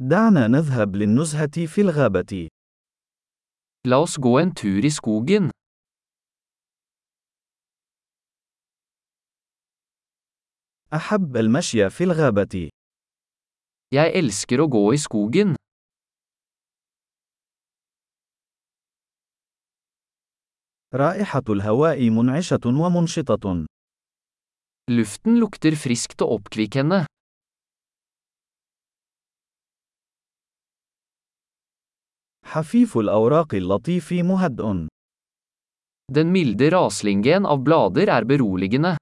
دعنا نذهب للنزهة في الغابة. La oss gå en tur i skogen. أحب المشي في الغابة. Jeg elsker å gå i skogen. رائحة الهواء منعشة ومنشطة. Luften lukter friskt og oppkvikkende. حفيف الأوراق اللطيف مهدئ. Den milde raslingen av blader er beroligende.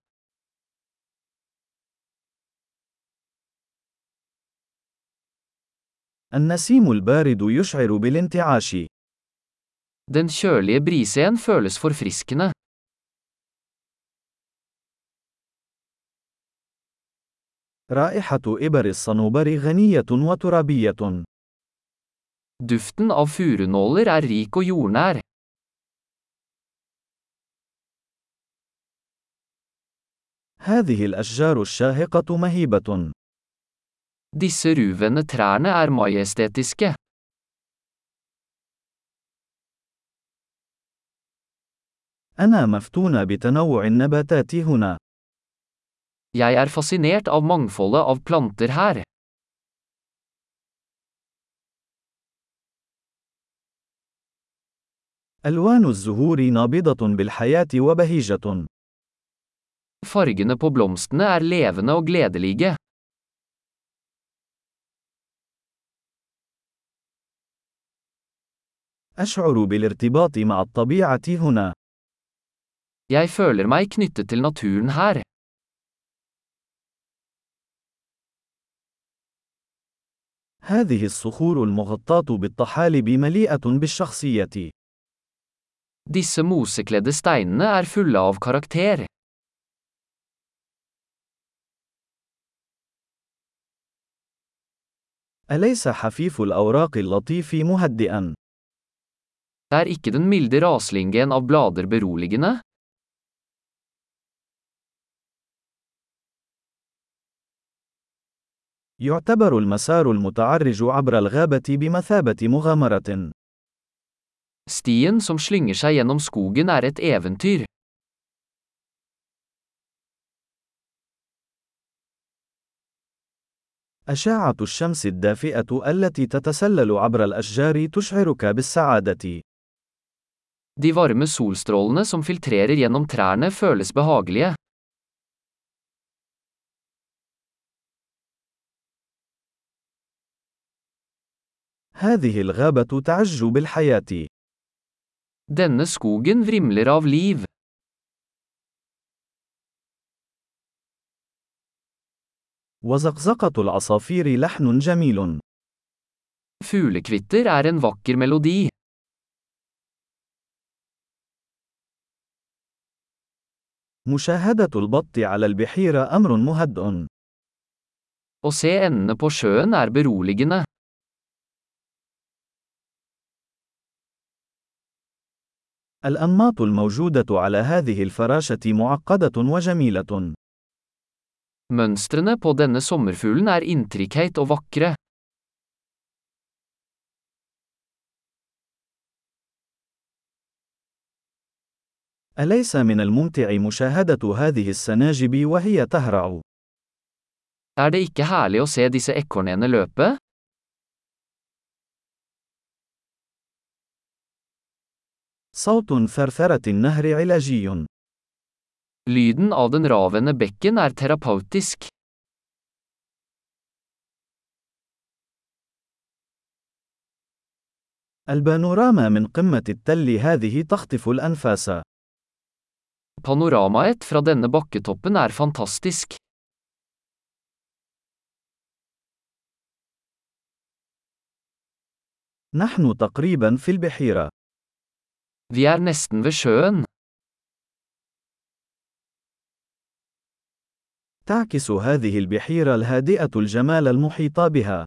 النسيم البارد يشعر بالانتعاش. Den kjølige brisen føles forfriskende. رائحة إبر الصنوبر غنية وترابية. Duften av furunåler er rik og jordnær. هذه الأشجار الشاهقة مهيبة. Disse ruvende trærne er majestetiske. أنا مفتون بتنوع النباتات هنا. Jeg er fascinert av mangfoldet av planter her. ألوان الزهور نابضة بالحياة وبهيجة. Fargene på blomstene er levende og gledelige. أشعر بالارتباط مع الطبيعة هنا. Jeg føler meg knyttet til naturen her. هذه الصخور المغطاة بالطحالب مليئة بالشخصية. Disse mosekledde steinene er fulle av karakter. أليس حفيف الأوراق اللطيف مهدئا؟ Er ikke den milde raslingen av blader beroligende? يعتبر المسار المتعرج عبر الغابة بمثابة مغامرة. Stien som slynger seg gjennom skogen er et eventyr. أشعة الشمس الدافئة التي تتسلل عبر الأشجار تشعرك بالسعادة. De varme solstrålene som filtrerer gjennom trærne føles behagelige. هذه الغابة تعج بالحياة. Denne skogen vrimler av liv. وزقزقة العصافير لحن جميل. Fuglekvitter er en vakker melodi. مشاهدة البط على البحيرة أمر مهدئ. Å se endene på sjøen er beroligende. الأنماط الموجودة على هذه الفراشة معقدة وجميلة. Mønstrene på denne sommerfuglen er intrikate og vakre. أليس من الممتع مشاهدة هذه السناجب وهي تهرع؟ Er det ikke herlig å se disse ekornene løpe? صوت ثرثرة النهر علاجي. Lyden av den ravende bekken er terapeutisk. البانوراما من قمة التل هذه تخطف الأنفاس. Panoramaet fra denne bakketoppen er fantastisk. نحن تقريبا في البحيرة. Vi er nesten ved sjøen. تعكس هذه البحيرة الهادئة الجمال المحيط بها.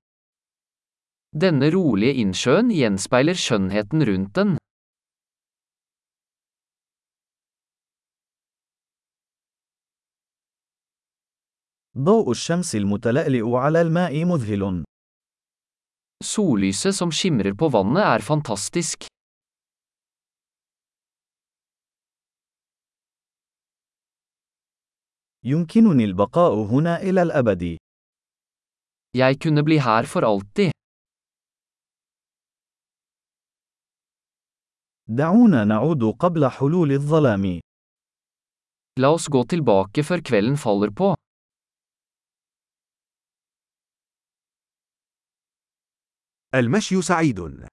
Denne rolige innsjøen gjenspeiler skjønnheten rundt den. ضوء الشمس المتلألئ على الماء مذهل. Sollyset som skimrer på vannet er fantastisk. يمكنني البقاء هنا إلى الأبد. Jeg kunne bli her for alltid. دعونا نعود قبل حلول الظلام. La oss gå tilbake før kvelden faller på. المشي سعيد.